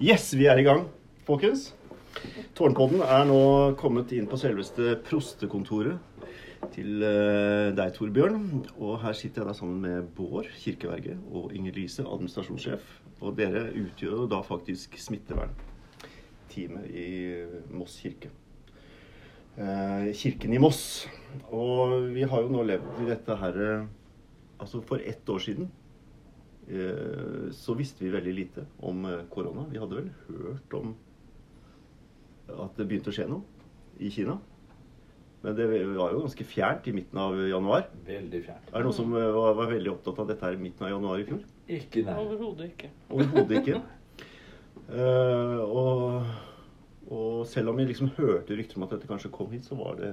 Yes, vi er i gang, folkens. Tårnpodden er nå kommet inn på selveste prostekontoret til eh, deg, Torbjørn. Og her sitter jeg da sammen med Bård, kirkeverge, og Inger Lise, administrasjonssjef. Og dere utgjør da faktisk smittevernteamet i Moss kirke. Eh, kirken i Moss. Og vi har jo nå levd i dette her eh, Altså for ett år siden eh, så visste vi veldig lite om eh, korona. Vi hadde vel hørt om at det begynte å skje noe i Kina. Men det var jo ganske fjernt i midten av januar. Veldig fjernt. Er det noen som eh, var, var veldig opptatt av dette her i midten av januar i fjor? Ikke nei. Overhodet ikke. Overhodet ikke. uh, og, og selv om vi liksom hørte rykter om at dette kanskje kom hit, så var det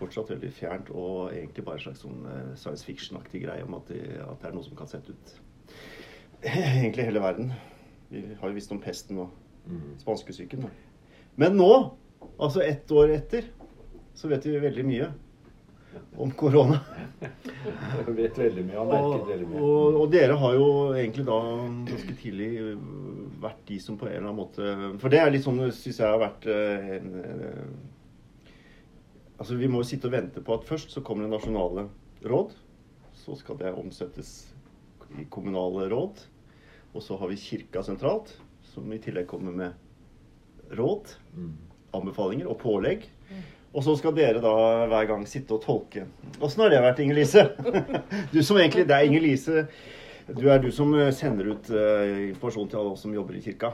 fortsatt veldig fjernt og egentlig bare en slags sånn eh, science fiction-aktig greie om at det, at det er noe som kan sette ut egentlig hele verden. Vi har jo visst om pesten og Mm. spanskesyken. Men nå, altså ett år etter, så vet vi veldig mye om korona. Jeg vet veldig mye. Har Og, merket veldig mye. og, og dere har jo egentlig da ganske tidlig vært de som på en eller annen måte For det er litt sånn, syns jeg har vært en, en en, Altså Vi må jo sitte og vente på at først så kommer det nasjonale råd. Så skal det omsettes i kommunale råd. Og så har vi Kirka sentralt, som i tillegg kommer med råd, Mm. anbefalinger og pålegg. Og så skal dere da hver gang sitte og tolke. Åssen har det vært, Inger Lise? Du som egentlig, Det er Inger Lise. Du er du som eh, sender ut uh, informasjon til alle oss som jobber i kirka.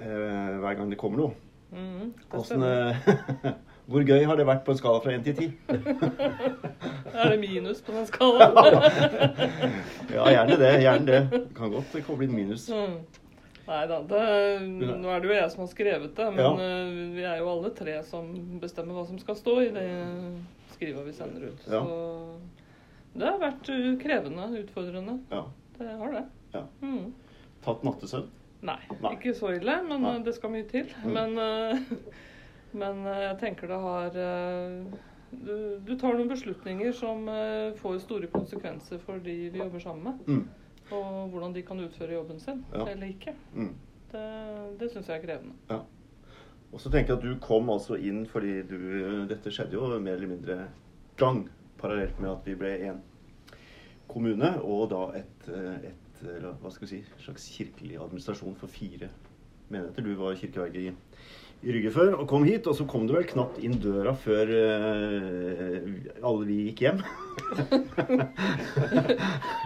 Uh, hver gang det kommer noe. Mm, det Hvordan, eh, hvor gøy har det vært på en skala fra 1 til 10? Er det minus på den skalaen? Ja, gjerne det. gjerne det. Kan godt det kan bli minus. Mm. Nei da. Nå er det jo jeg som har skrevet det, men Ja. eh, vi er jo alle tre som bestemmer hva som skal stå i det skrivet vi sender ut. Ja. Så det har vært uh, krevende, utfordrende. Ja. Det har det. Ja. Mm. Tatt nattesøvn? Nei, Nei. ikke så ille, men Nei. eh, det skal mye til. Mm. Men, eh, men eh, jeg tenker det har eh, du, du tar noen beslutninger som eh, får store konsekvenser for de vi jobber sammen med. Mm. Og hvordan de kan utføre jobben sin, Ja. eller ikke. Mm. Det, det syns jeg er krevende. Ja. Og så tenker jeg at du kom altså inn fordi du Dette skjedde jo mer eller mindre gang parallelt med at vi ble én kommune, og da et, eh, et hva skal vi si, slags kirkelig administrasjon for fire menigheter. Du var kirkeverge i, i Rygge før og kom hit, og så kom du vel knapt inn døra før uh, alle vi gikk hjem.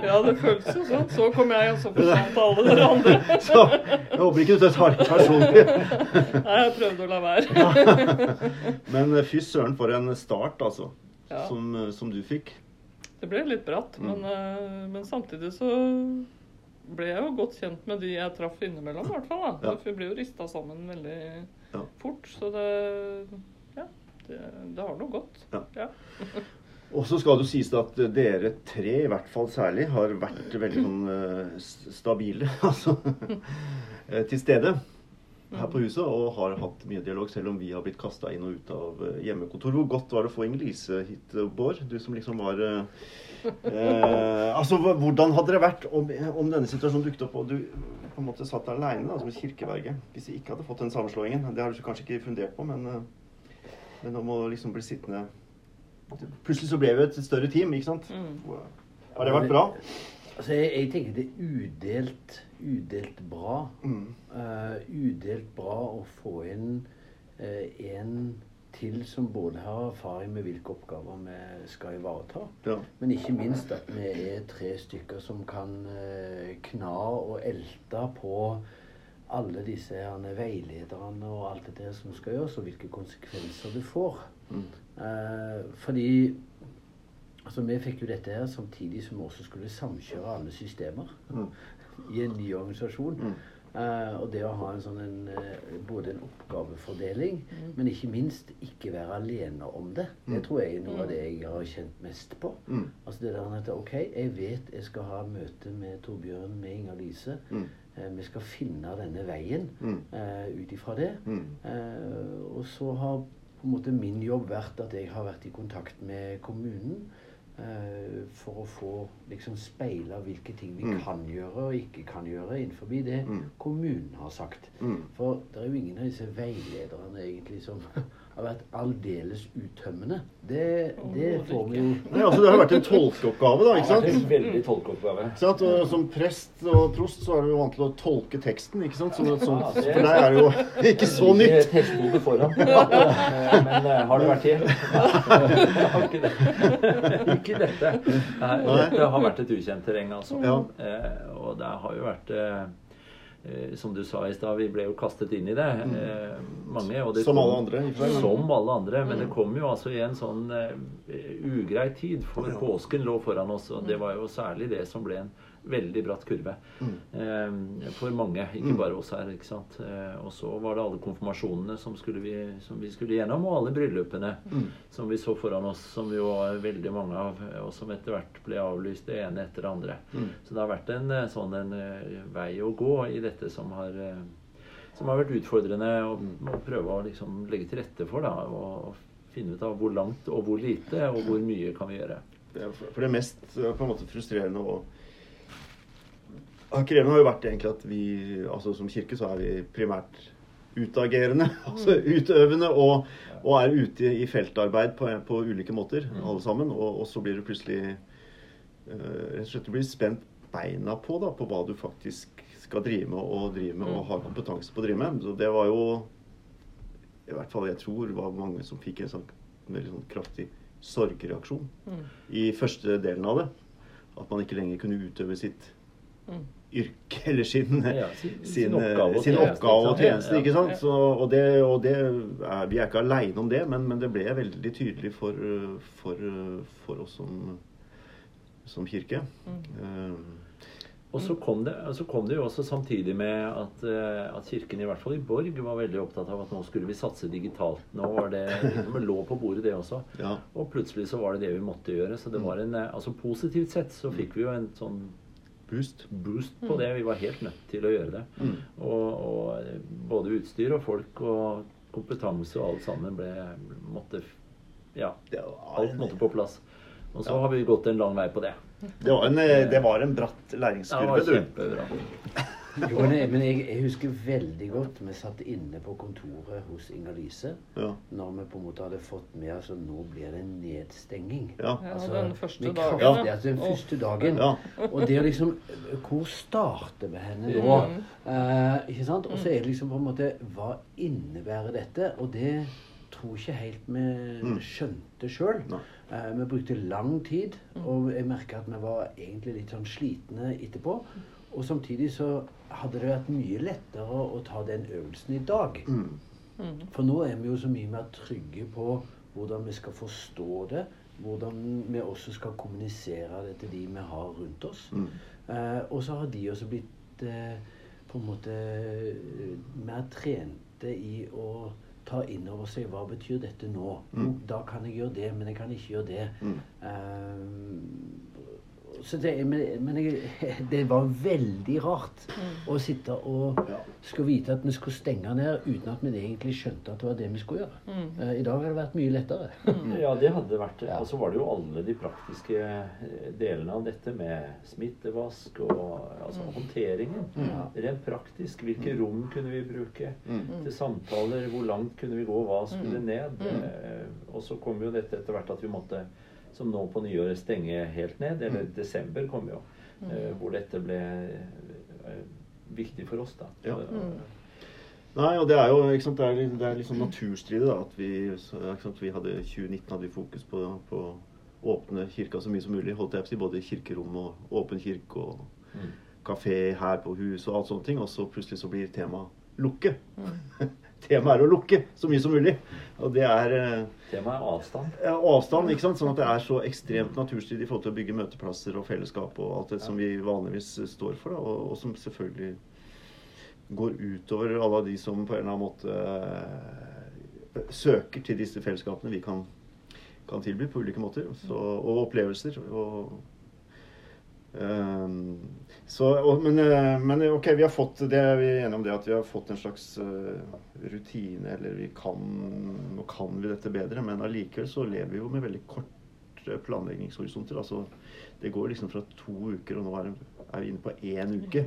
Ja, det føles jo sånn. Så kom jeg, og så forsvant alle dere andre. Så jeg håper ikke du tar det personlig. Nei, jeg prøvde å la være. Men eh, fy søren for en start, altså, Ja. som, eh, som du fikk. Det ble litt bratt, Mm. men, uh, men samtidig så ble jeg jo godt kjent med de jeg traff innimellom, i hvert fall. Ja. Vi ble jo rista sammen veldig Ja. fort, så det Ja, det, det har noe. Ja. Ja. Og så skal det jo sies at dere tre, i hvert fall særlig, har vært veldig sånn eh, stabile. Altså eh, til stede her på huset og har hatt mye dialog, selv om vi har blitt kasta inn og ut av eh, hjemmekontor. Hvor godt var det å få Inger-Lise hit, eh, Bård? Du som liksom var eh, eh, Altså, hvordan hadde det vært om, om denne situasjonen dukket opp, og du på en måte satt aleine som et kirkeverge? Hvis vi ikke hadde fått den sammenslåingen? Det har du kanskje ikke fundert på, men, men om å liksom bli sittende Plutselig så ble vi et større team, ikke sant? Mm. Har det vært bra? Altså, jeg, jeg tenker det er udelt, udelt bra. Mm. Uh, udelt bra å få inn uh, en til som både har erfaring med hvilke oppgaver vi skal ivareta, Ja. men ikke minst at vi er tre stykker som kan uh, kna og elte på alle disse herne veilederne og alt det der som skal gjøres, og hvilke konsekvenser det får. Mm. Fordi altså, vi fikk jo dette her samtidig som vi også skulle samkjøre alle systemer Mm. i en ny organisasjon. Mm. Uh, og det å ha en sånn en, uh, både en oppgavefordeling, Mm. men ikke minst ikke være alene om det. Mm. Det tror jeg er noe av det jeg har kjent mest på. Mm. Altså det der at ok, jeg vet jeg skal ha møte med Torbjørn, med Inger-Lise. Mm. Eh, vi skal finne denne veien Mm. eh, ut ifra det. Mm. Eh, og så har på en måte min jobb vært at jeg har vært i kontakt med kommunen. Eh, for å få liksom speila hvilke ting vi Mm. kan gjøre og ikke kan gjøre innenfor det Mm. kommunen har sagt. Mm. For det er jo ingen av disse veilederne egentlig som har vært aldeles uttømmende. Det, det får vi jo Nei, altså, det har vært en tolkeoppgave, da. ikke Det har vært en veldig tolkeoppgave. Ikke sant? Og som prest og prost så er du jo vant til å tolke teksten, ikke sant? Så, så, Ja, det- for deg er det jo ikke så nytt. Et hestehode foran. Men eh, har det vært det? Nei, ikke det. Ikke dette. Nei, dette har vært et ukjent terreng, altså. Ja. Eh, Og det har jo vært eh, Som du sa i stad, vi ble jo kastet inn i det. eh, Mange. Og det Mm. Som kom- alle andre. Som alle andre. Men Mm. det kom jo altså i en sånn eh, ugrei tid, for påsken lå foran oss. Og det var jo særlig det som ble en veldig bratt kurve eh, for mange. Ikke Mm. bare oss her. ikke sant? Eh, og så var det alle konfirmasjonene som, skulle vi, som vi skulle gjennom, og alle bryllupene Mm. som vi så foran oss, som vi var veldig mange av, og som etter hvert ble avlyst det ene etter det andre. Mm. Så det har vært en eh, sånn en eh, vei å gå i dette som har eh, som har vært utfordrende å, å prøve å liksom legge til rette for. da, og, og finne ut av hvor langt og hvor lite, og hvor mye kan vi gjøre. Det For det mest på en måte frustrerende og krevende har jo vært egentlig at vi altså som kirke så er vi primært utagerende, altså utøvende, og, og er ute i feltarbeid på, på ulike måter, Mm. alle sammen. Og, og så blir du plutselig eh, rett og slett du blir spent beina på da, på hva du faktisk skal drive med og drive med og har kompetanse på å drive med. Så det var jo i hvert fall jeg tror var mange som fikk en sånn veldig sånn kraftig sorgreaksjon Mm. i første delen av det. At man ikke lenger kunne utøve sitt Mm. Yrke eller sin, Ja, sin- sin, sin oppgave og sin tjeneste, oppgave og tjeneste. Ikke sant? Så, og det, og det er, vi er ikke aleine om det, men, men det ble veldig tydelig for, for, for oss som, som kirke. Mm. Uh, Og så kom, det, så kom det jo også samtidig med at, eh, at Kirken, i hvert fall i Borg, var veldig opptatt av at nå skulle vi satse digitalt. Nå var det det lå på bordet, det også. ja. Og plutselig så var det det vi måtte gjøre. Så det var en, eh, altså Positivt sett så fikk vi jo en sånn Boost. boost på det. Vi var helt nødt til å gjøre det. Mm. Og, og både utstyr og folk og kompetanse og alt sammen ble måtte Ja, alt måtte på plass. Og så har vi gått en lang vei på det. det var, en, det var en bratt læringskurve, du. det var men jeg, men jeg, jeg husker veldig godt vi satt inne på kontoret hos Inger-Lise Ja. når vi på en måte hadde fått med altså nå blir det nedstenging. Ja. Ja, Altså, den første dagen. kraftig, ja. altså den første dagen. Ja. Og det å liksom Hvor starter vi henne nå? Mm. Eh, ikke sant? Og så er det liksom på en måte Hva innebærer dette? Og det tror ikke helt vi Mm. skjønte sjøl. Eh, vi brukte lang tid, og jeg merka at vi var egentlig litt sånn slitne etterpå. Og samtidig så hadde det vært mye lettere å ta den øvelsen i dag. Mm. Mm. For nå er vi jo så mye mer trygge på hvordan vi skal forstå det. Hvordan vi også skal kommunisere det til de vi har rundt oss. Mm. Eh, og så har de også blitt eh, på en måte eh, mer trente i å ta inn over seg hva betyr dette nå. Mm. Da kan jeg gjøre det, men jeg kan ikke gjøre det. Mm. Så det, men men jeg, det var veldig rart å sitte og skulle vite at vi skulle stenge ned uten at vi egentlig skjønte at det var det vi skulle gjøre. Mm. Eh, I dag hadde det vært mye lettere. Ja, det hadde vært det. Og så var det jo alle de praktiske eh, delene av dette med smittevask og altså håndteringen. Ja. Rent praktisk. Hvilke rom kunne vi bruke Mm. til samtaler? Hvor langt kunne vi gå? Hva skulle ned? Eh, Og så kom jo dette etter hvert at vi måtte, som nå på nyåret, stenger helt ned. Eller desember kom jo. eh, Hvor dette ble eh, viktig for oss, da. Ja. Mm. Nei, og det er jo ikke sant, det er, det er liksom naturstridig da, at vi, ikke sant, vi hadde 2019 hadde vi fokus på, på åpne kirka så mye som mulig. holdt jeg på å si, Både kirkerom og åpen kirke og Mm. kafé her på hus og alt sånne ting. Og så plutselig så blir temaet lukke. Mm. temaet er å lukke så mye som mulig. Og det er eh, Temaet er avstand. ja, avstand, ikke sant? sånn at det er så ekstremt naturstridig i forhold til å bygge møteplasser og fellesskap og alt det som vi vanligvis står for, da, og, og som selvfølgelig går utover alle de som på en eller annen måte eh, søker til disse fellesskapene vi kan, kan tilby på ulike måter, så, og opplevelser. og så, og, men, eh, men ok, vi har fått det er vi enige om det at vi har fått en slags eh, rutine, eller vi kan Nå kan vi dette bedre, men allikevel så lever vi jo med veldig kort eh, planleggingshorisonter. Altså, det går liksom fra to uker, og nå er, er vi inne på én uke.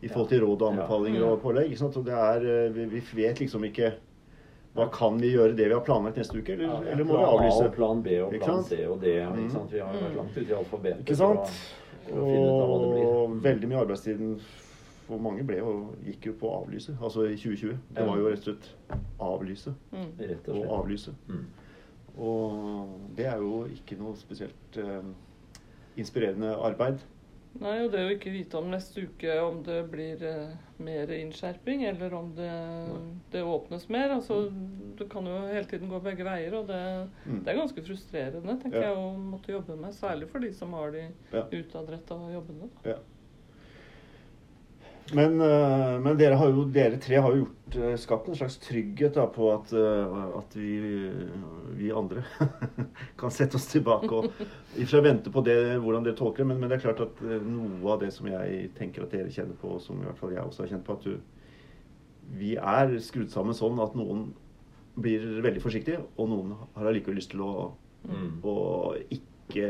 I forhold til råd og Ja. anbefalinger og pålegg. Ikke sant? Og det er, eh, vi, vi vet liksom ikke hva Kan vi gjøre det vi har planlagt neste uke, eller, Ja, eller må vi plan A avlyse? og plan B og plan? C og D. Mm. Ikke sant? Vi har jo vært langt ute i alfabetet Ikke sant? Og veldig mye av arbeidstiden for mange ble jo, gikk jo på å avlyse. Altså i 2020. Det var jo rett og slett avlyse Mm. Rett og og avlyse. Mm. Og det er jo ikke noe spesielt eh, inspirerende arbeid. Nei, og det å ikke vite om neste uke om det blir eh, mer innskjerping, eller om det, det åpnes mer. Altså, det kan jo hele tiden gå begge veier, og det, Mm. det er ganske frustrerende, tenker Ja. jeg, å måtte jobbe med. Særlig for de som har de Ja. utadretta jobbene. Ja. Men, eh, men dere, har jo, dere tre har jo gjort, eh, skapt en slags trygghet da, på at, eh, at vi, vi andre kan sette oss tilbake og i og for seg vente på det, hvordan dere tolker det. Men, men det er klart at noe av det som jeg tenker at dere kjenner på, og som i hvert fall jeg også har kjent på, at du, vi er skrudd sammen sånn at noen blir veldig forsiktige, og noen har allikevel lyst til å, Mm. å ikke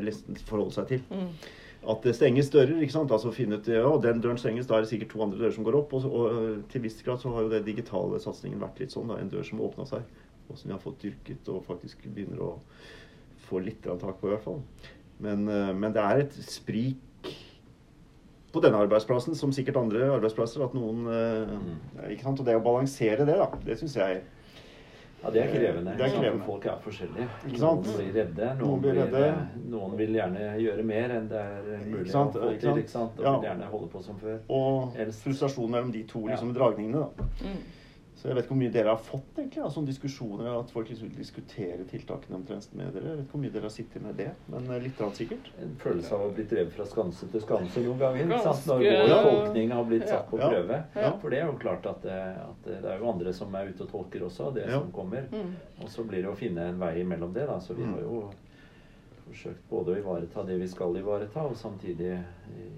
forholde seg til Mm. At det stenges dører. ikke sant? Altså finne ut ja, den døren stenges, da er det sikkert to andre dører som går opp. Og, og øh, til viss grad så har jo den digitale satsingen vært litt sånn. da, En dør som åpna seg, og som vi har fått dyrket og faktisk begynner å få litt tak på, i hvert fall. Men, øh, men det er et sprik på denne arbeidsplassen, som sikkert andre arbeidsplasser, at noen øh, Mm. ikke sant? Og det å balansere det, da, det syns jeg Ja, det er krevende. Det er krevende. Folk er forskjellige. Ikke sant? Noen blir redde. Noen, Noen blir redde. noen vil gjerne gjøre mer enn det er mulig Ikke sant? å få til. ikke sant? Og Ja. vil gjerne holde på som før. Og Helst. frustrasjonen mellom de to Ja. liksom, dragningene. da. Mm. Så jeg vet ikke hvor mye dere har fått egentlig, av sånne diskusjoner, at folk liksom diskuterer tiltakene omtrent med dere. Jeg vet ikke hvor mye dere har sittet med det, men eh, litt grann sikkert. En følelse av å bli drevet fra skanse til skanse noen ganger. Ganske. Når vår Ja. tolkning har blitt satt på Ja. prøve. Ja. For det er jo klart at, det- at det er jo andre som er ute og tolker også det Ja. som kommer. Mm. Og så blir det å finne en vei imellom det. da, Så vi Mm. har jo forsøkt både å ivareta det vi skal ivareta, og samtidig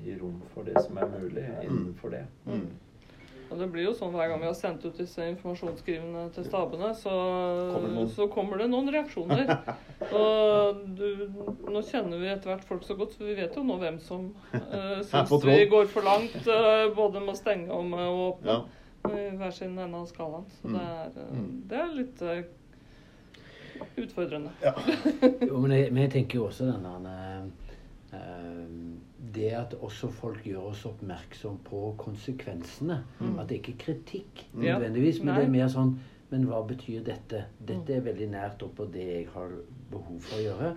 gi rom for det som er mulig innenfor det. Mm. Og det blir jo sånn hver gang vi har sendt ut disse informasjonsskrivene til stabene, så Kommer det så kommer det noen reaksjoner. Og du, nå kjenner vi etter hvert folk så godt, så vi vet jo nå hvem som uh, syns vi går for langt, Uh, både med å stenge og med å åpne. Ja. I hver sin ende av skalaen. Så Mm. det, er, Mm. det er litt uh, utfordrende. Jo, men jeg, men jeg tenker jo også den der eh, Det at også folk gjør oss oppmerksom på konsekvensene. Mm. At det ikke er kritikk nødvendigvis, men Nei. det er mer sånn Men hva betyr dette? Dette er veldig nært oppå det jeg har behov for å gjøre.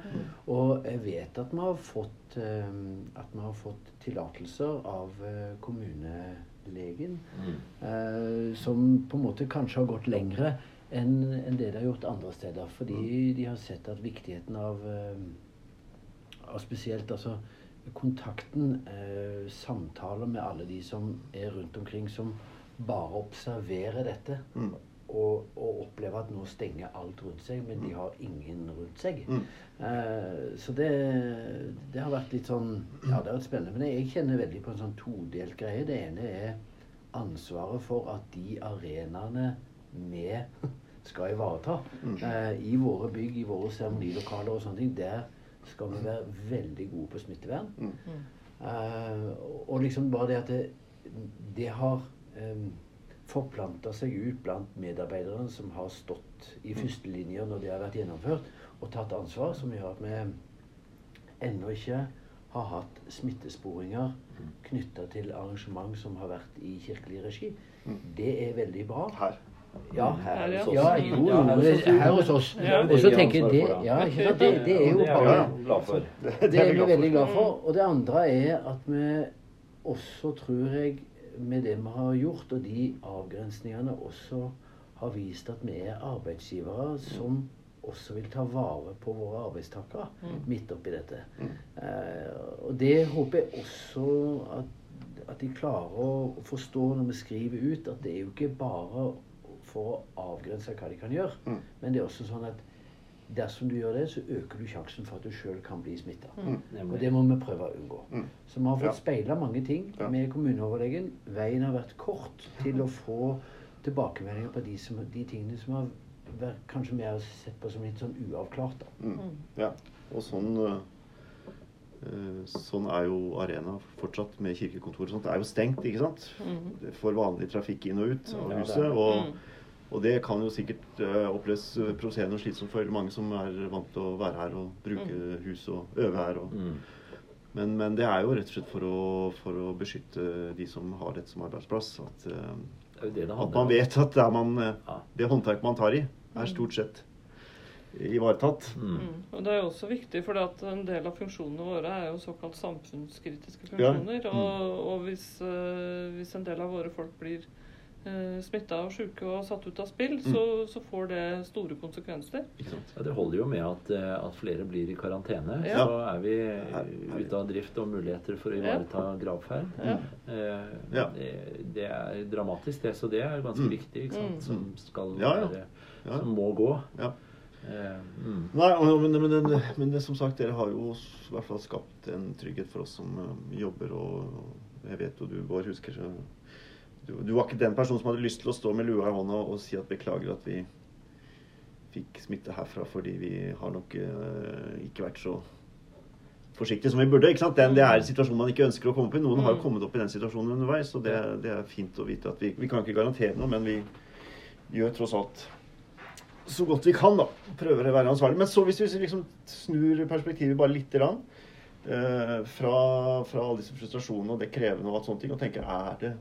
Og jeg vet at vi har fått har fått tillatelser av uh, kommunelegen Mm. uh, som på en måte kanskje har gått lengre enn en det de har gjort andre steder. Fordi de har sett at viktigheten av, uh, av spesielt altså kontakten, eh, samtaler med alle de som er rundt omkring, som bare observerer dette. Mm. Og, og opplever at nå stenger alt rundt seg, men de har ingen rundt seg. Mm. Eh, så det, det har vært litt sånn Ja, det har vært spennende. Men jeg kjenner veldig på en sånn todelt greie. Det ene er ansvaret for at de arenaene vi skal ivareta Mm. eh, i våre bygg, i våre seremonilokaler og sånne ting, der skal vi være veldig gode på smittevern. Mm. Uh, og liksom bare det at det, det har um, forplanta seg ut blant medarbeiderne som har stått i førstelinja når det har vært gjennomført, og tatt ansvar, som gjør at vi ennå ikke har hatt smittesporinger knytta til arrangement som har vært i kirkelig regi. Mm. Det er veldig bra. Her. Ja, her, Her, oss. ja, jo, jo, her hos oss. hos. Og så er tenker jeg det, ja, ikke sant? det, det er jo bare det er vi veldig glad for. Og det andre er at vi også, tror jeg, med det vi har gjort, og de avgrensningene, også har vist at vi er arbeidsgivere som også vil ta vare på våre arbeidstakere midt oppi dette. Eh, og det håper jeg også at, at de klarer å forstå når vi skriver ut at det er jo ikke bare for å avgrense hva de kan gjøre, Mm. men det er også sånn at dersom du gjør det, så øker du sjansen for at du sjøl kan bli smitta. Mm. Og det må vi prøve å unngå. Mm. Så vi har fått Ja. speila mange ting Ja. med kommuneoverlegen. Veien har vært kort til å få tilbakemeldinger på de, som, de tingene som har vært, kanskje vi har sett på som litt sånn uavklart. Da. Mm. Ja. Og sånn eh, Sånn er jo arena fortsatt med kirkekontor og sånt. Det er jo stengt, ikke sant? Mm. For vanlig trafikk inn og ut av huset. Og, Mm. Og det kan jo sikkert eh, oppleves eh, provoserende og slitsomt for mange som er vant til å være her og bruke hus og øve her. Og, Mm. men, men det er jo rett og slett for å, for å beskytte de som har dette som arbeidsplass. At, eh, Det det det at man vet at det, man, Ja. det håndverket man tar i, er stort sett ivaretatt. Mm. Mm. Og det er jo også viktig, for en del av funksjonene våre er jo såkalt samfunnskritiske Ja. funksjoner. Mm. Og, og hvis, hvis en del av våre folk blir uh, smitta og sjuke og satt ut av spill, Mm. så, så får det store konsekvenser. Ikke sant? Ja, det holder jo med at, eh, at flere blir i karantene. Ja. Så er vi ute av drift og muligheter for å Ja. ivareta gravferd. Ja. Eh, Ja. det, det er dramatisk, det. Så det er ganske Mm. viktig, ikke sant. Mm. Som skal Ja, ja. være Ja. Som må gå. Ja. Eh, mm. Nei, men, men, men, men det, som sagt, dere har jo i hvert fall skapt en trygghet for oss som eh, jobber, og, og jeg vet jo du, Bård, husker så du, du var ikke den personen som hadde lyst til å stå med lua i hånda og si at beklager at vi fikk smitte herfra fordi vi har nok uh, ikke vært så forsiktige som vi burde. ikke sant? Den, det er en situasjon man ikke ønsker å komme opp i. Noen har jo Mm. kommet opp i den situasjonen underveis, og det, det er fint å vite at vi, vi kan ikke garantere noe, men vi gjør tross alt så godt vi kan, da. Prøver å være ansvarlig. Men så hvis vi liksom snur perspektivet bare lite grann eh, fra, fra alle disse frustrasjonene og det krevende og alt sånne ting, og tenker er det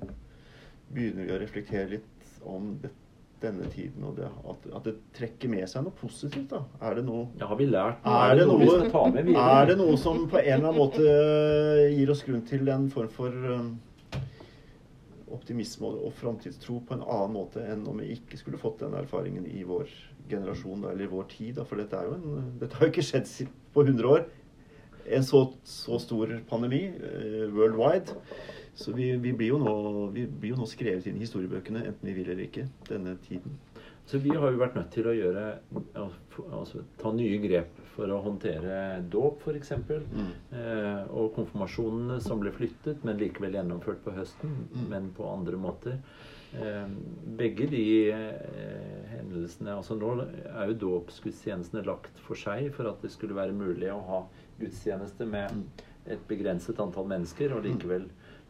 Begynner vi å reflektere litt om det, denne tiden og det, at, at det trekker med seg noe positivt, da? Er det noe Ja, har vi lært noe? er det, vi noe, med videre? er det noe som på en eller annen måte gir oss grunn til en form for um, optimisme og, framtidstro på en annen måte enn om vi ikke skulle fått den erfaringen i vår generasjon eller i vår tid? Da? For dette, er jo en, dette har jo ikke skjedd på 100 år. En så, så stor pandemi uh, worldwide. Så vi, vi, blir jo nå, vi blir jo nå skrevet inn i historiebøkene, enten vi vil eller ikke, denne tiden. Så vi har jo vært nødt til å gjøre altså, ta nye grep for å håndtere dåp, f.eks. Mm. Eh, og konfirmasjonene som ble flyttet, men likevel gjennomført på høsten, Mm. men på andre måter. Eh, begge de eh, hendelsene altså Nå er jo dåpsgudstjenestene lagt for seg for at det skulle være mulig å ha gudstjeneste med Mm. et begrenset antall mennesker, og likevel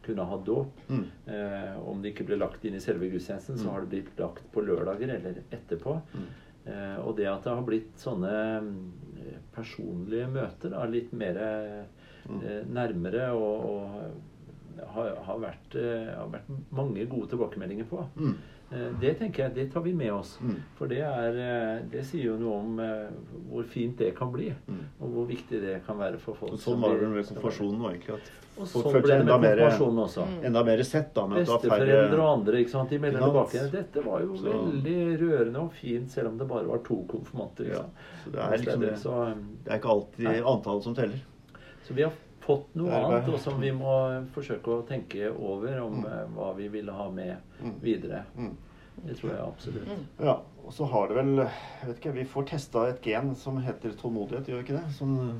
kunne ha dåp. Mm. Eh, om det ikke ble lagt inn i selve gudstjenesten, så Mm. har det blitt lagt på lørdager eller etterpå. Mm. Eh, og det at det har blitt sånne mm, personlige møter, da, litt mer Mm. eh, nærmere og, og har, har, vært, eh, har vært mange gode tilbakemeldinger på. Mm. Eh, det tenker jeg, det tar vi med oss. Mm. For det, er, eh, det sier jo noe om hvor fint det kan bli. Mm. Og hvor viktig det kan være for folk. Og sånn var det med konfirmasjonen òg, egentlig. At Og folk følte seg enda mer, også. enda mer sett, da. Besteforeldre og andre ikke sant? de melder tilbake. Dette var jo Så- veldig rørende og fint, selv om det bare var to konfirmanter. ja. Så det er liksom så, Det er ikke alltid Nei. antallet som teller. så vi har fått noe bare- annet, og som vi må forsøke å tenke over om Mm. eh, hva vi ville ha med Mm. videre. Mm. Det tror jeg absolutt. Mm. Ja, og så har det vel Jeg vet ikke, vi får testa et gen som heter tålmodighet, gjør vi ikke det? Sånn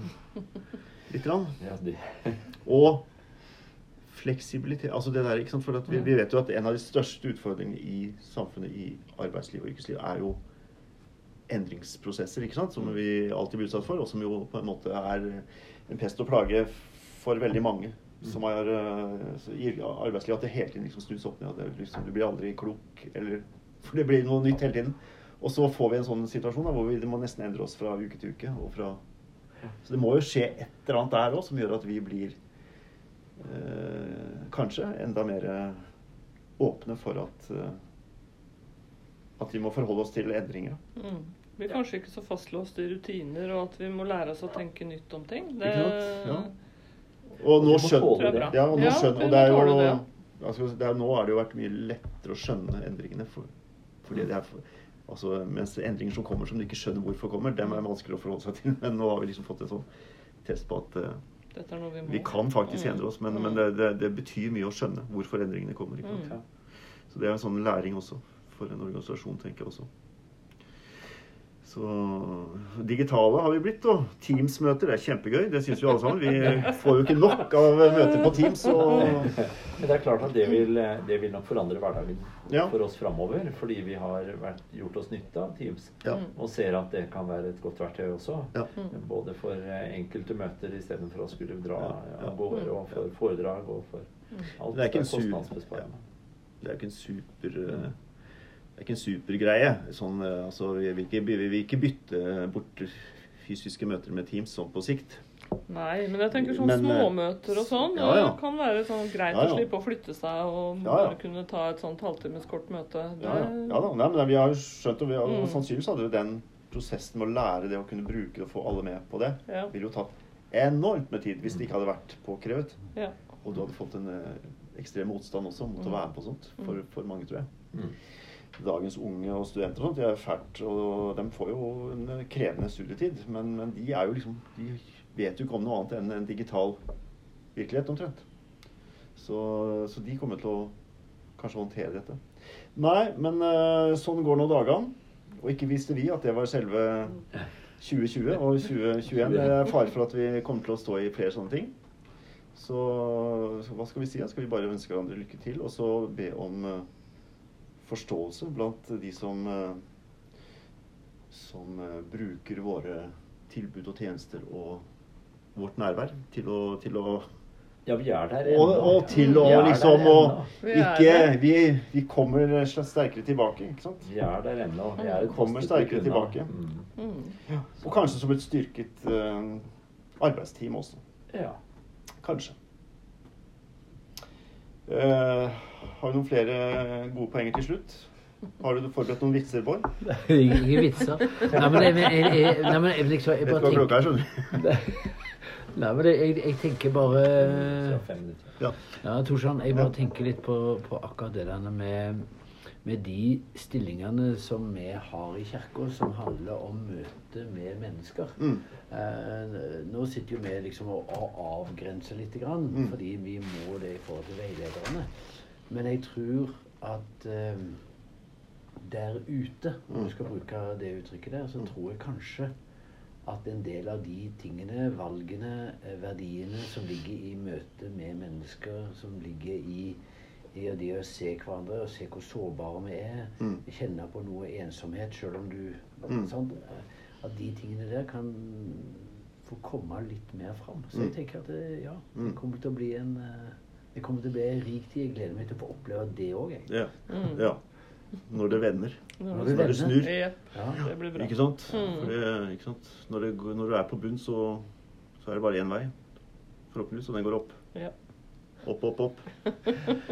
lite grann. Ja, det, Og fleksibilitet. Altså det der, ikke sant? For at vi, vi vet jo at en av de største utfordringene i samfunnet, i arbeidsliv og yrkesliv, er jo endringsprosesser, ikke sant? Som vi alltid blir utsatt for, og som jo på en måte er en pest og plage for veldig mange. Som har eh, i arbeidslivet at det hele tiden liksom snus opp ned. Liksom, du blir aldri klok, eller For det blir noe nytt hele tiden. Og så får vi en sånn situasjon da, hvor vi må nesten endre oss fra uke til uke. Og fra, så det må jo skje et eller annet der òg som gjør at vi blir eh, kanskje enda mer åpne for at eh, at vi må forholde oss til endringer. Mm. Vi er kanskje ikke så fastlåst i rutiner, og at vi må lære oss å tenke nytt om ting. Det, Ikke sant? Ja. Og nå skjønner det. ja, og nå skjønner, og det er jo det, altså, det er, Nå har det jo vært mye lettere å skjønne endringene. For, fordi det er for, altså, mens endringer som kommer som du ikke skjønner hvorfor kommer, dem er vanskeligere å forholde seg til. Men nå har vi liksom fått en sånn test på at eh, Dette er noe vi må. vi kan faktisk Mm. endre oss. Men, Mm. men det, det, det betyr mye å skjønne hvorfor endringene kommer. Ikke? Mm. Så det er en sånn læring også for en organisasjon, tenker jeg også. Så digitale har vi blitt, og Teams-møter er kjempegøy. Det syns vi alle sammen. Vi får jo ikke nok av møter på Teams. Og Men det er klart at det vil, det vil nok forandre hverdagen Ja. for oss framover. Fordi vi har vært, gjort oss nytte av Teams. Ja. Og ser at det kan være et godt verktøy også. Ja. Både for eh, enkelte møter istedenfor å skulle dra av gårde, og for foredrag og for alt Det er ikke en super, det er ikke en super eh, det er ikke en supergreie. Sånn, eh, altså, vi, vil ikke, vi vil ikke bytte bort fysiske møter med Teams sånn på sikt. Nei, men jeg tenker sånn Men, eh, småmøter og sånn ja, ja. det kan være sånn greit Ja, ja. å slippe å flytte seg og Ja, ja. bare kunne ta et sånt halvtimes kort møte. Det, Ja, ja. ja da, Nei, men vi har jo skjønt, og vi har, Mm. sannsynligvis hadde jo den prosessen med å lære det å kunne bruke det og få alle med på det, Ja. ville jo tatt enormt med tid hvis det ikke hadde vært påkrevet. Ja. Og du hadde fått en eh, ekstrem motstand også mot å være med på sånt, for, for mange, tror jeg. Mm. Dagens unge og studenter og sånt, de er fælt, og de får jo en krevende studietid. Men, men de er jo liksom De vet jo ikke om noe annet enn en digital virkelighet, omtrent. Så, så de kommer til å kanskje håndtere dette. Nei, men eh, sånn går nå dagene. Og ikke visste vi at det var selve 2020 og 2021. Det er fare for at vi kommer til å stå i flere sånne ting. Så, så hva skal vi si? Skal vi bare ønske hverandre lykke til, og så be om eh, forståelse blant de som eh, som eh, bruker våre tilbud og tjenester og vårt nærvær til å, til å Ja, vi er der ennå. og til å Vi liksom er ikke vi, vi kommer sterkere tilbake, ikke sant? Vi er der ennå. Vi er Kommer sterkere tilbake. Mm. Ja. Og kanskje som et styrket uh, arbeidsteam også. Ja. Kanskje. Eh, har du noen flere gode poenger til slutt? Har du forberedt noen vitser, Bård? Ingen vitser. Nei, men jeg, jeg, jeg, nei, men jeg, liksom, jeg Vet du bare hva klokka tenker er, skjønner du? Nei, men jeg, jeg, tenker bare. Ja. Ja, Torsson, jeg bare tenker litt på, på akkurat det der med, med de stillingene som vi har i kirka, som handler om møte med mennesker. Mm. Eh, nå sitter jo vi liksom og, og avgrenser litt, grann, Mm. fordi vi må det i forhold til veilederne. Men jeg tror at eh, der ute, om vi du skal bruke det uttrykket der, så tror jeg kanskje at en del av de tingene, valgene, eh, verdiene som ligger i møte med mennesker, som ligger i, i det å se hverandre og se hvor sårbare vi er, Mm. kjenne på noe ensomhet selv om du Mm. sånn, At de tingene der kan få komme litt mer fram. Så jeg Mm. tenker at det, ja, Mm. det kommer til å bli en eh, det kommer til å bli en rik tid. Jeg gleder meg til å få oppleve det òg. Ja. Mm. ja. Når det vender. Når det Når det vender. snur. Ja. det blir bra. Ikke sant? Mm. For det, ikke sant? Når, det, når du er på bunn, så, så er det bare én vei. Forhåpentligvis. Og den går opp. Ja. Opp, opp, opp.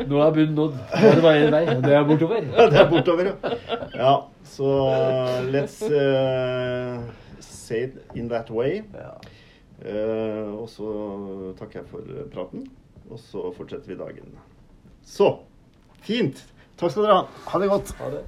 Nå er bunnen nådd. Nå er det bare én vei, og det er bortover. Ja, det er bortover, ja. ja så uh, let's uh, say it in that way. Ja. Eh, og så takker jeg for praten. Og så fortsetter vi dagen. Så fint. Takk skal dere ha. Ha det godt. Ha det.